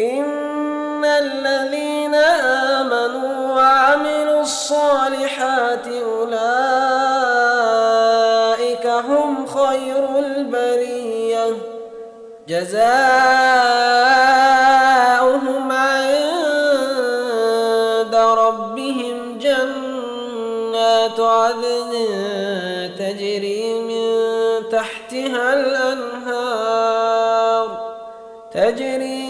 إن الذين آمنوا وعملوا الصالحات أولئك هم خير البرية جزاؤهم عند ربهم جنات عدن تجري من تحتها الأنهار تجري